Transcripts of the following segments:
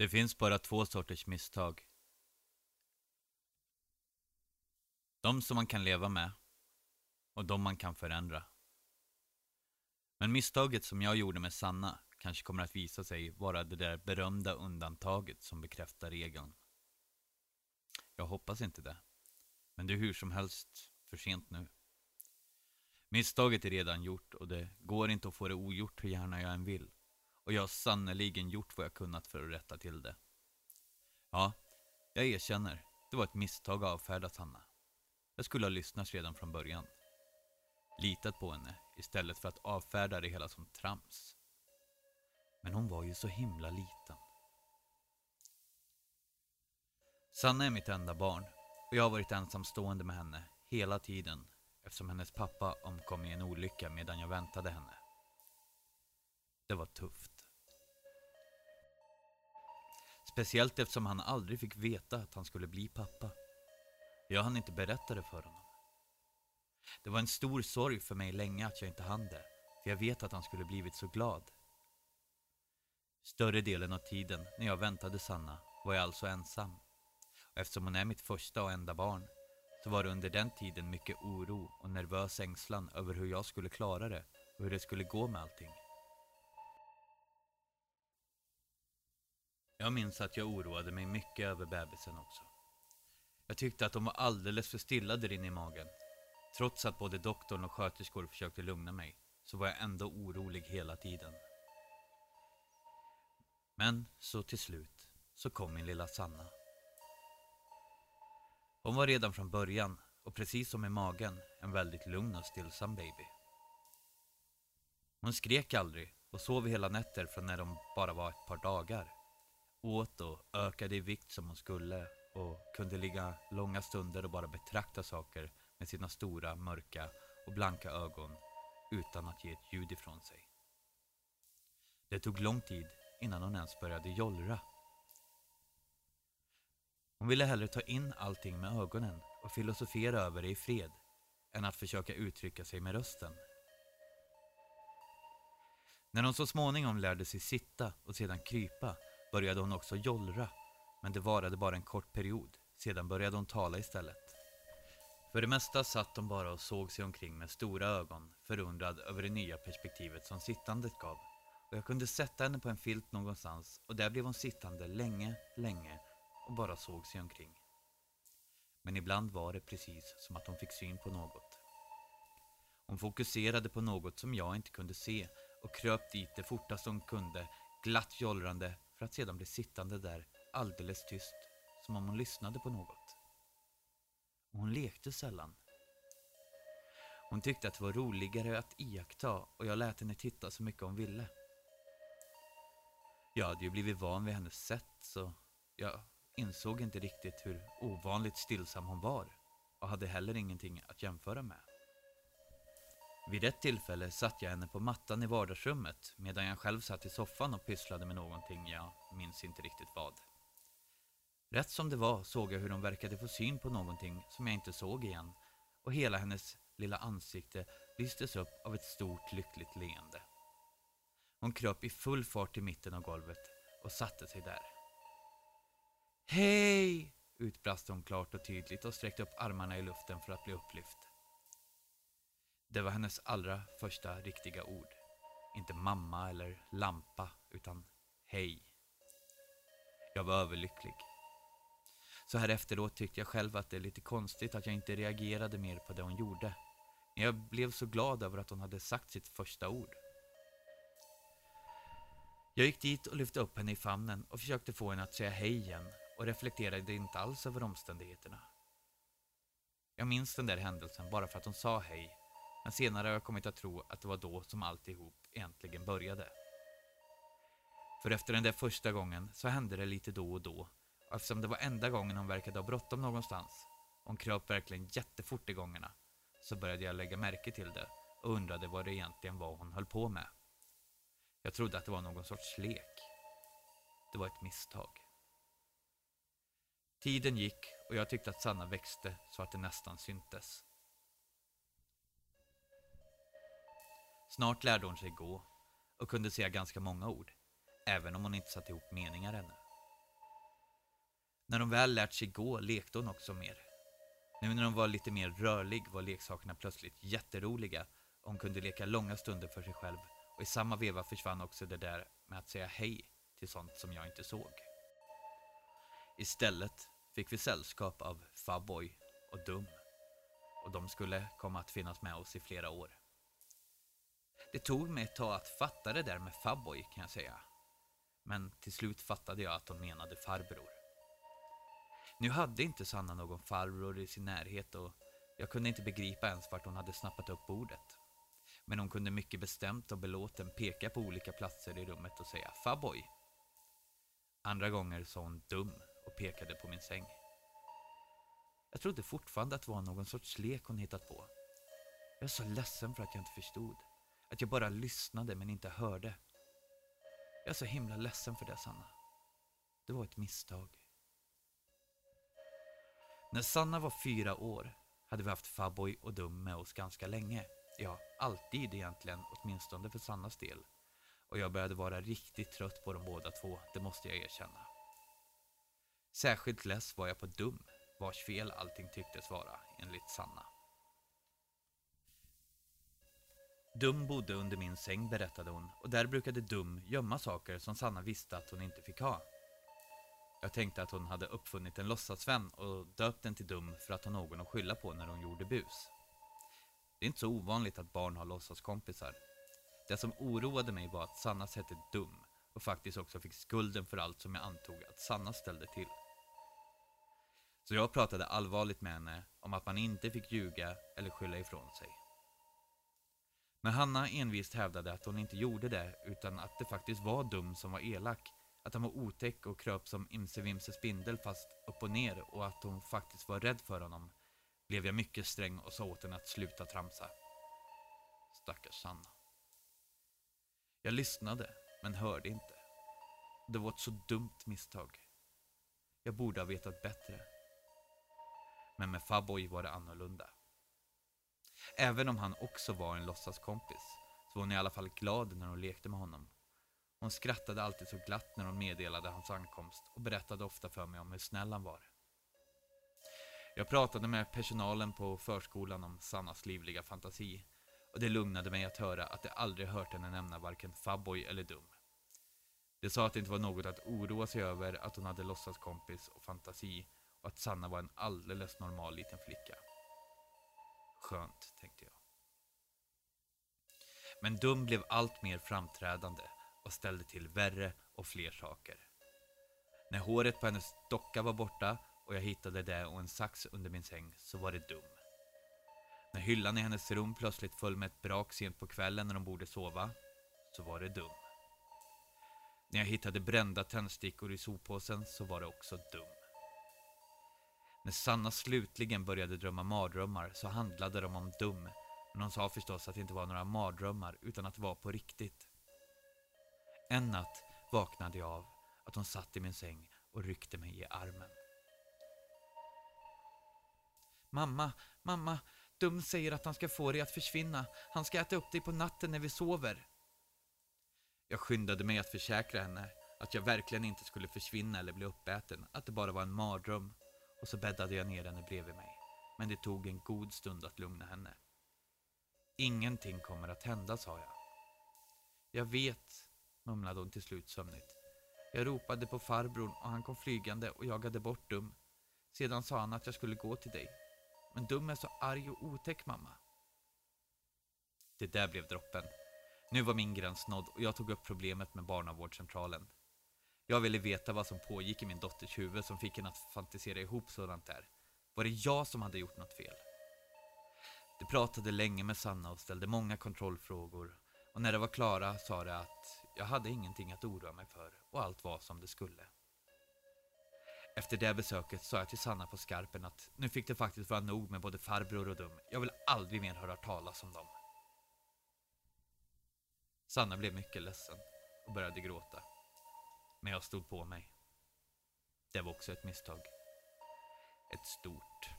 Det finns bara två sorters misstag. De som man kan leva med och de man kan förändra. Men misstaget som jag gjorde med Sanna kanske kommer att visa sig vara det där berömda undantaget som bekräftar regeln. Jag hoppas inte det. Men det är hur som helst för sent nu. Misstaget är redan gjort och det går inte att få det ogjort hur gärna jag än vill. Och jag har sannerligen gjort vad jag kunnat för att rätta till det. Ja, jag erkänner. Det var ett misstag att avfärda Sanna. Jag skulle ha lyssnat redan från början. Litat på henne istället för att avfärda det hela som trams. Men hon var ju så himla liten. Sanna är mitt enda barn och jag har varit ensamstående med henne hela tiden eftersom hennes pappa omkom i en olycka medan jag väntade henne. Det var tufft. Speciellt eftersom han aldrig fick veta att han skulle bli pappa. Jag hann inte berätta det för honom. Det var en stor sorg för mig länge att jag inte hann det, för jag vet att han skulle blivit så glad. Större delen av tiden när jag väntade Sanna var jag alltså ensam. Och eftersom hon är mitt första och enda barn så var det under den tiden mycket oro och nervös ängslan över hur jag skulle klara det och hur det skulle gå med allting. Jag minns att jag oroade mig mycket över bebisen också. Jag tyckte att de var alldeles för stilla där inne i magen. Trots att både doktorn och sköterskor försökte lugna mig så var jag ändå orolig hela tiden. Men så till slut så kom min lilla Sanna. Hon var redan från början och precis som i magen en väldigt lugn och stillsam baby. Hon skrek aldrig och sov hela nätter från när de bara var ett par dagar. Åt och ökade i vikt som hon skulle och kunde ligga långa stunder och bara betrakta saker med sina stora, mörka och blanka ögon utan att ge ett ljud ifrån sig. Det tog lång tid innan hon ens började jollra. Hon ville hellre ta in allting med ögonen och filosofera över det i fred än att försöka uttrycka sig med rösten. När hon så småningom lärde sig sitta och sedan krypa började hon också jollra, men det varade bara en kort period. Sedan började hon tala istället. För det mesta satt hon bara och såg sig omkring med stora ögon, förundrad över det nya perspektivet som sittandet gav. Och jag kunde sätta henne på en filt någonstans och där blev hon sittande länge, länge och bara såg sig omkring. Men ibland var det precis som att hon fick syn på något. Hon fokuserade på något som jag inte kunde se och kröp dit det fortast hon kunde, glatt jollrande för att sedan bli sittande där alldeles tyst, som om hon lyssnade på något. Och hon lekte sällan. Hon tyckte att det var roligare att iaktta och jag lät henne titta så mycket hon ville. Jag hade ju blivit van vid hennes sätt så jag insåg inte riktigt hur ovanligt stillsam hon var och hade heller ingenting att jämföra med. Vid ett tillfälle satt jag henne på mattan i vardagsrummet medan jag själv satt i soffan och pysslade med någonting, jag minns inte riktigt vad. Rätt som det var såg jag hur hon verkade få syn på någonting som jag inte såg igen och hela hennes lilla ansikte lystes upp av ett stort lyckligt leende. Hon kröp i full fart till mitten av golvet och satte sig där. Hej! utbrast hon klart och tydligt och sträckte upp armarna i luften för att bli upplyft. Det var hennes allra första riktiga ord. Inte mamma eller lampa, utan hej. Jag var överlycklig. Så här efteråt tyckte jag själv att det är lite konstigt att jag inte reagerade mer på det hon gjorde. Men jag blev så glad över att hon hade sagt sitt första ord. Jag gick dit och lyfte upp henne i famnen och försökte få henne att säga hej igen och reflekterade inte alls över omständigheterna. Jag minns den där händelsen bara för att hon sa hej, men senare har jag kommit att tro att det var då som alltihop egentligen började. För efter den där första gången så hände det lite då och då, och eftersom det var enda gången hon verkade ha bråttom någonstans, hon kröp verkligen jättefort i gångerna, så började jag lägga märke till det och undrade vad det egentligen var hon höll på med. Jag trodde att det var någon sorts lek. Det var ett misstag. Tiden gick och jag tyckte att Sanna växte så att det nästan syntes. Snart lärde hon sig gå och kunde säga ganska många ord, även om hon inte satte ihop meningar ännu. När hon väl lärt sig gå lekte hon också mer. Nu när hon var lite mer rörlig var leksakerna plötsligt jätteroliga och hon kunde leka långa stunder för sig själv och i samma veva försvann också det där med att säga hej till sånt som jag inte såg. Istället fick vi sällskap av Faboy och Dum och de skulle komma att finnas med oss i flera år. Det tog mig ett tag att fatta det där med Faboy kan jag säga. Men till slut fattade jag att hon menade farbror. Nu hade inte Sanna någon farbror i sin närhet och jag kunde inte begripa ens vart hon hade snappat upp bordet. Men hon kunde mycket bestämt och belåten peka på olika platser i rummet och säga Faboy. Andra gånger sa hon dum och pekade på min säng. Jag trodde fortfarande att det var någon sorts lek hon hittat på. Jag är så ledsen för att jag inte förstod. Att jag bara lyssnade men inte hörde. Jag är så himla ledsen för det, Sanna. Det var ett misstag. När Sanna var fyra år hade vi haft Faboy och Dum med oss ganska länge. Ja, alltid egentligen, åtminstone för Sannas del. Och jag började vara riktigt trött på de båda två, det måste jag erkänna. Särskilt less var jag på Dum, vars fel allting tycktes vara, enligt Sanna. Dum bodde under min säng, berättade hon, och där brukade Dum gömma saker som Sanna visste att hon inte fick ha. Jag tänkte att hon hade uppfunnit en låtsasvän och döpt den till Dum för att ha någon att skylla på när hon gjorde bus. Det är inte så ovanligt att barn har låtsaskompisar. Det som oroade mig var att Sannas hette Dum och faktiskt också fick skulden för allt som jag antog att Sanna ställde till. Så jag pratade allvarligt med henne om att man inte fick ljuga eller skylla ifrån sig. Men Hanna envist hävdade att hon inte gjorde det utan att det faktiskt var Dum som var elak. Att han var otäck och kröp som Imse Vimse spindel fast upp och ner och att hon faktiskt var rädd för honom. Blev jag mycket sträng och sa åt henne att sluta tramsa. Stackars Sanna. Jag lyssnade, men hörde inte. Det var ett så dumt misstag. Jag borde ha vetat bättre. Men med Faboy var det annorlunda. Även om han också var en låtsaskompis så var hon i alla fall glad när hon lekte med honom. Hon skrattade alltid så glatt när hon meddelade hans ankomst och berättade ofta för mig om hur snäll han var. Jag pratade med personalen på förskolan om Sannas livliga fantasi och det lugnade mig att höra att de aldrig hört henne nämna varken Faboy eller Dum. De sa att det inte var något att oroa sig över att hon hade låtsaskompis och fantasi och att Sanna var en alldeles normal liten flicka. Skönt, tänkte jag. Men Dum blev allt mer framträdande och ställde till värre och fler saker. När håret på hennes docka var borta och jag hittade det och en sax under min säng så var det Dum. När hyllan i hennes rum plötsligt föll med ett brak sent på kvällen när de borde sova så var det Dum. När jag hittade brända tändstickor i soppåsen så var det också Dum. När Sanna slutligen började drömma mardrömmar så handlade de om Dum. Men hon sa förstås att det inte var några mardrömmar utan att det var på riktigt. En natt vaknade jag av att hon satt i min säng och ryckte mig i armen. Mamma, mamma, Dum säger att han ska få dig att försvinna. Han ska äta upp dig på natten när vi sover. Jag skyndade mig att försäkra henne att jag verkligen inte skulle försvinna eller bli uppäten, att det bara var en mardröm och så bäddade jag ner henne bredvid mig. Men det tog en god stund att lugna henne. Ingenting kommer att hända, sa jag. Jag vet, mumlade hon till slut sömnigt. Jag ropade på farbrorn och han kom flygande och jagade bort Dum. Sedan sa han att jag skulle gå till dig. Men Dum är så arg och otäck, mamma. Det där blev droppen. Nu var min gräns nådd och jag tog upp problemet med barnavårdscentralen. Jag ville veta vad som pågick i min dotters huvud som fick henne att fantisera ihop sådant där. Var det jag som hade gjort något fel? De pratade länge med Sanna och ställde många kontrollfrågor och när de var klara sa de att jag hade ingenting att oroa mig för och allt var som det skulle. Efter det besöket sa jag till Sanna på skarpen att nu fick det faktiskt vara nog med både farbror och dum. Jag vill aldrig mer höra talas om dem. Sanna blev mycket ledsen och började gråta. Men jag stod på mig. Det var också ett misstag. Ett stort.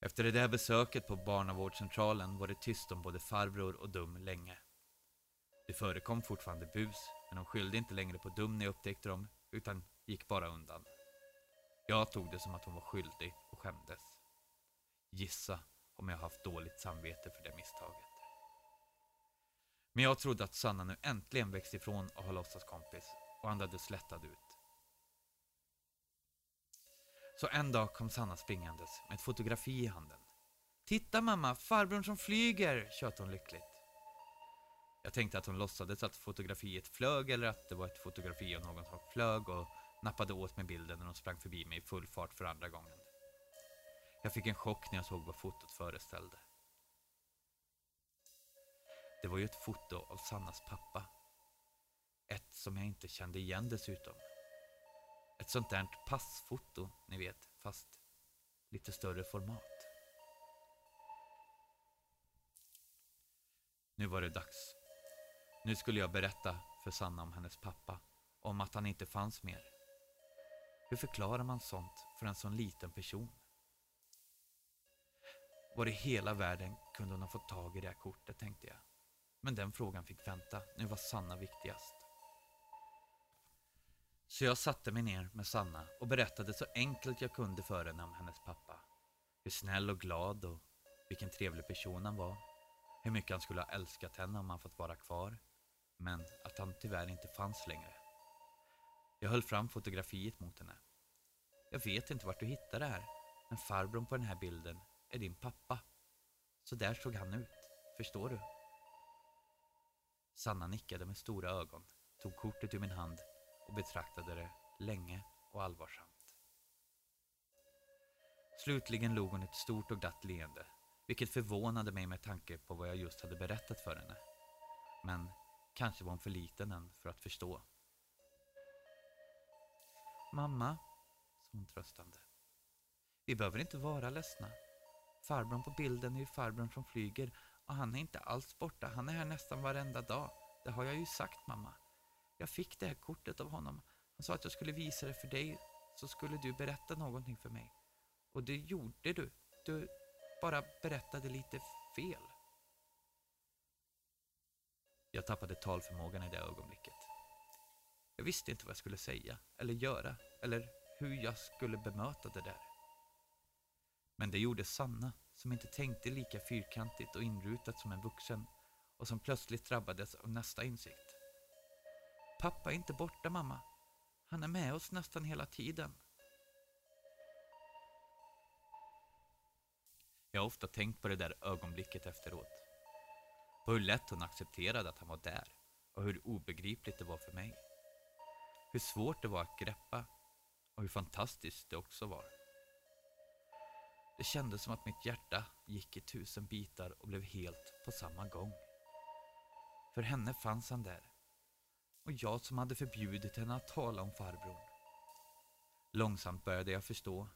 Efter det där besöket på barnavårdscentralen var det tyst om både farbror och Dum länge. Det förekom fortfarande bus, men de skyllde inte längre på Dum när jag upptäckte dem, utan gick bara undan. Jag tog det som att hon var skyldig och skämdes. Gissa om jag haft dåligt samvete för det misstaget. Men jag trodde att Sanna nu äntligen växt ifrån att ha låtsaskompis och andades lättad ut. Så en dag kom Sanna springandes med ett fotografi i handen. Titta mamma, farbrorn som flyger, tjöt hon lyckligt. Jag tänkte att hon låtsades att fotografiet flög eller att det var ett fotografi av någon som flög och nappade åt mig bilden när hon sprang förbi mig i full fart för andra gången. Jag fick en chock när jag såg vad fotot föreställde. Det var ju ett foto av Sannas pappa. Ett som jag inte kände igen dessutom. Ett sånt där passfoto, ni vet, fast lite större format. Nu var det dags. Nu skulle jag berätta för Sanna om hennes pappa, om att han inte fanns mer. Hur förklarar man sånt för en sån liten person? Var i hela världen kunde hon ha fått tag i det här kortet, tänkte jag. Men den frågan fick vänta, nu var Sanna viktigast. Så jag satte mig ner med Sanna och berättade så enkelt jag kunde för henne om hennes pappa. Hur snäll och glad och vilken trevlig person han var. Hur mycket han skulle ha älskat henne om han fått vara kvar. Men att han tyvärr inte fanns längre. Jag höll fram fotografiet mot henne. Jag vet inte vart du hittade det här, men farbrorn på den här bilden är din pappa. Så där såg han ut, förstår du? Sanna nickade med stora ögon, tog kortet ur min hand och betraktade det länge och allvarsamt. Slutligen log hon ett stort och glatt leende, vilket förvånade mig med tanke på vad jag just hade berättat för henne. Men kanske var hon för liten än för att förstå. Mamma, sa hon tröstande. Vi behöver inte vara ledsna. Farbrorn på bilden är ju farbrorn som flyger och han är inte alls borta. Han är här nästan varenda dag. Det har jag ju sagt mamma. Jag fick det här kortet av honom. Han sa att jag skulle visa det för dig så skulle du berätta någonting för mig. Och det gjorde du. Du bara berättade lite fel. Jag tappade talförmågan i det ögonblicket. Jag visste inte vad jag skulle säga eller göra eller hur jag skulle bemöta det där. Men det gjorde Sanna som inte tänkte lika fyrkantigt och inrutat som en vuxen och som plötsligt drabbades av nästa insikt. Pappa är inte borta mamma. Han är med oss nästan hela tiden. Jag har ofta tänkt på det där ögonblicket efteråt. På hur lätt hon accepterade att han var där och hur obegripligt det var för mig. Hur svårt det var att greppa och hur fantastiskt det också var. Det kändes som att mitt hjärta gick i tusen bitar och blev helt på samma gång. För henne fanns han där. Och jag som hade förbjudit henne att tala om farbrorn. Långsamt började jag förstå.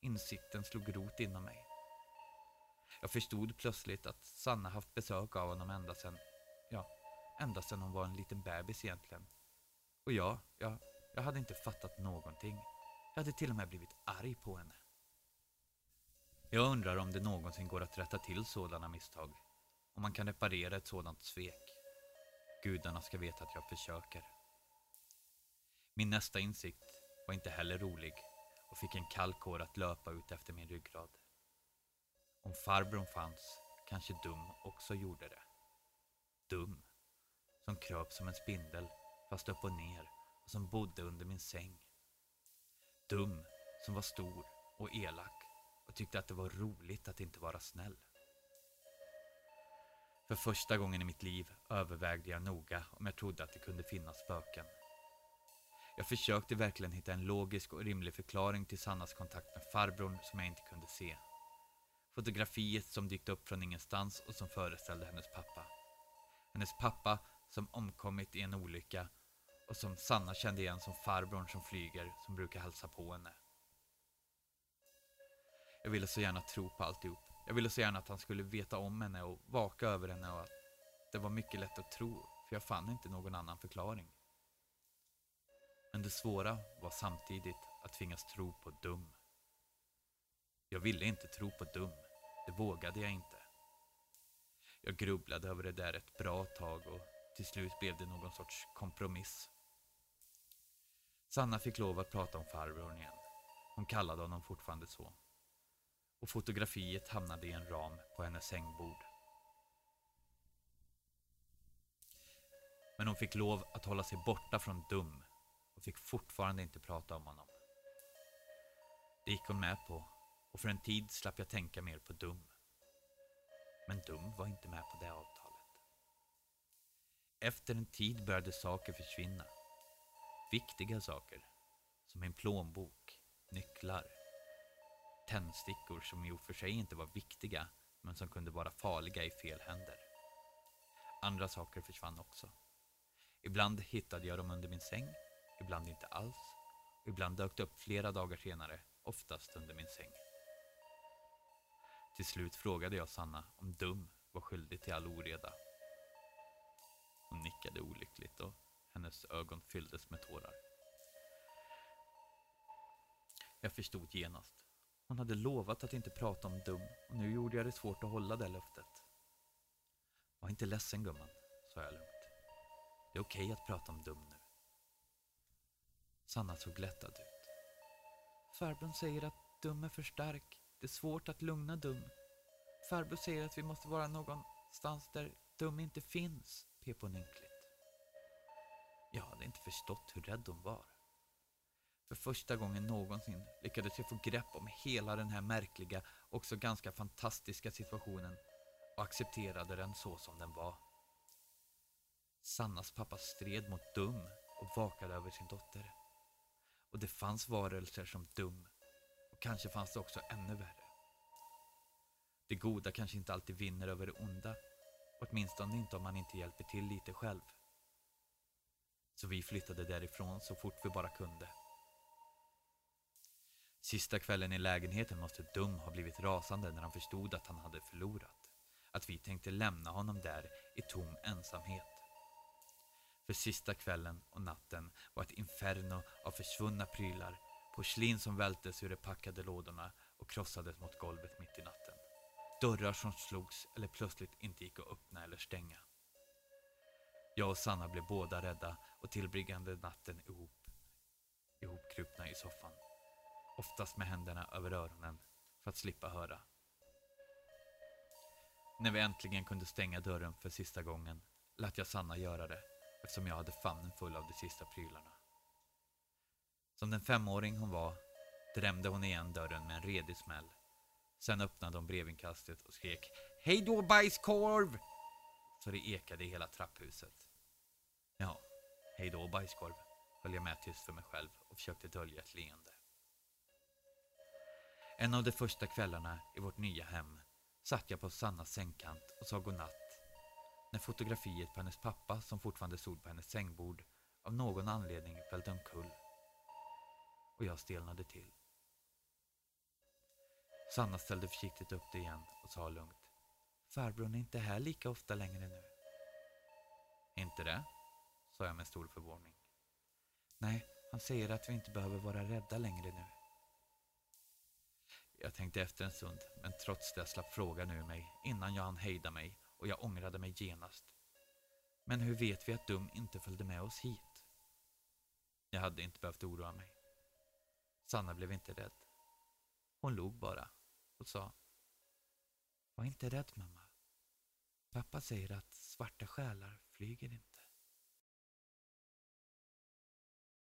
Insikten slog rot inom mig. Jag förstod plötsligt att Sanna haft besök av honom ända sedan, ja, ända sedan hon var en liten bebis egentligen. Och jag, jag, jag hade inte fattat någonting. Jag hade till och med blivit arg på henne. Jag undrar om det någonsin går att rätta till sådana misstag. Om man kan reparera ett sådant svek. Gudarna ska veta att jag försöker. Min nästa insikt var inte heller rolig och fick en kall kår att löpa ut efter min ryggrad. Om farbrorn fanns kanske Dum också gjorde det. Dum, som kröp som en spindel fast upp och ner och som bodde under min säng. Dum, som var stor och elak och tyckte att det var roligt att inte vara snäll. För första gången i mitt liv övervägde jag noga om jag trodde att det kunde finnas spöken. Jag försökte verkligen hitta en logisk och rimlig förklaring till Sannas kontakt med farbrorn som jag inte kunde se. Fotografiet som dykt upp från ingenstans och som föreställde hennes pappa. Hennes pappa som omkommit i en olycka och som Sanna kände igen som farbrorn som flyger som brukar hälsa på henne. Jag ville så gärna tro på alltihop. Jag ville så gärna att han skulle veta om henne och vaka över henne och att det var mycket lätt att tro, för jag fann inte någon annan förklaring. Men det svåra var samtidigt att tvingas tro på dum. Jag ville inte tro på dum. Det vågade jag inte. Jag grubblade över det där ett bra tag och till slut blev det någon sorts kompromiss. Sanna fick lov att prata om farbrorn igen. Hon kallade honom fortfarande så. Och fotografiet hamnade i en ram på hennes sängbord. Men hon fick lov att hålla sig borta från Dum och fick fortfarande inte prata om honom. Det gick hon med på och för en tid slapp jag tänka mer på Dum. Men Dum var inte med på det avtalet. Efter en tid började saker försvinna. Viktiga saker, som min plånbok, nycklar, tändstickor som i och för sig inte var viktiga men som kunde vara farliga i fel händer. Andra saker försvann också. Ibland hittade jag dem under min säng, ibland inte alls. Ibland dök det upp flera dagar senare, oftast under min säng. Till slut frågade jag Sanna om Dum var skyldig till all oreda. Hon nickade olyckligt och hennes ögon fylldes med tårar. Jag förstod genast. Hon hade lovat att inte prata om Dum och nu gjorde jag det svårt att hålla det löftet. Var inte ledsen gumman, sa jag lugnt. Det är okej att prata om Dum nu. Sanna såg lättad ut. Farbrorn säger att Dum är för stark. Det är svårt att lugna Dum. Farbror säger att vi måste vara någonstans där Dum inte finns, pep hon ynkligt. Jag hade inte förstått hur rädd hon var. För första gången någonsin lyckades jag få grepp om hela den här märkliga, också ganska fantastiska situationen och accepterade den så som den var. Sannas pappa stred mot Dum och vakade över sin dotter. Och det fanns varelser som Dum. Och kanske fanns det också ännu värre. Det goda kanske inte alltid vinner över det onda. Åtminstone inte om man inte hjälper till lite själv. Så vi flyttade därifrån så fort vi bara kunde. Sista kvällen i lägenheten måste Dum ha blivit rasande när han förstod att han hade förlorat. Att vi tänkte lämna honom där i tom ensamhet. För sista kvällen och natten var ett inferno av försvunna prylar, porslin som vältes ur de packade lådorna och krossades mot golvet mitt i natten. Dörrar som slogs eller plötsligt inte gick att öppna eller stänga. Jag och Sanna blev båda rädda och tillbringade natten ihop, ihopkrupna i soffan. Oftast med händerna över öronen för att slippa höra. När vi äntligen kunde stänga dörren för sista gången lät jag Sanna göra det eftersom jag hade famnen full av de sista prylarna. Som den femåring hon var drämde hon igen dörren med en redig smäll. Sen öppnade hon brevinkastet och skrek Hej då bajskorv! Så det ekade i hela trapphuset. Ja, hej då bajskorv, höll jag med tyst för mig själv och försökte dölja ett leende. En av de första kvällarna i vårt nya hem satt jag på Sannas sängkant och sa godnatt när fotografiet på hennes pappa som fortfarande stod på hennes sängbord av någon anledning välte omkull. Och jag stelnade till. Sanna ställde försiktigt upp det igen och sa lugnt. Farbrorn är inte här lika ofta längre nu. Inte det? sa jag med stor förvåning. Nej, han säger att vi inte behöver vara rädda längre nu. Jag tänkte efter en stund, men trots det slapp frågan ur mig innan jag hann hejda mig och jag ångrade mig genast. Men hur vet vi att Dum inte följde med oss hit? Jag hade inte behövt oroa mig. Sanna blev inte rädd. Hon log bara och sa Var inte rädd mamma. Pappa säger att svarta själar flyger inte.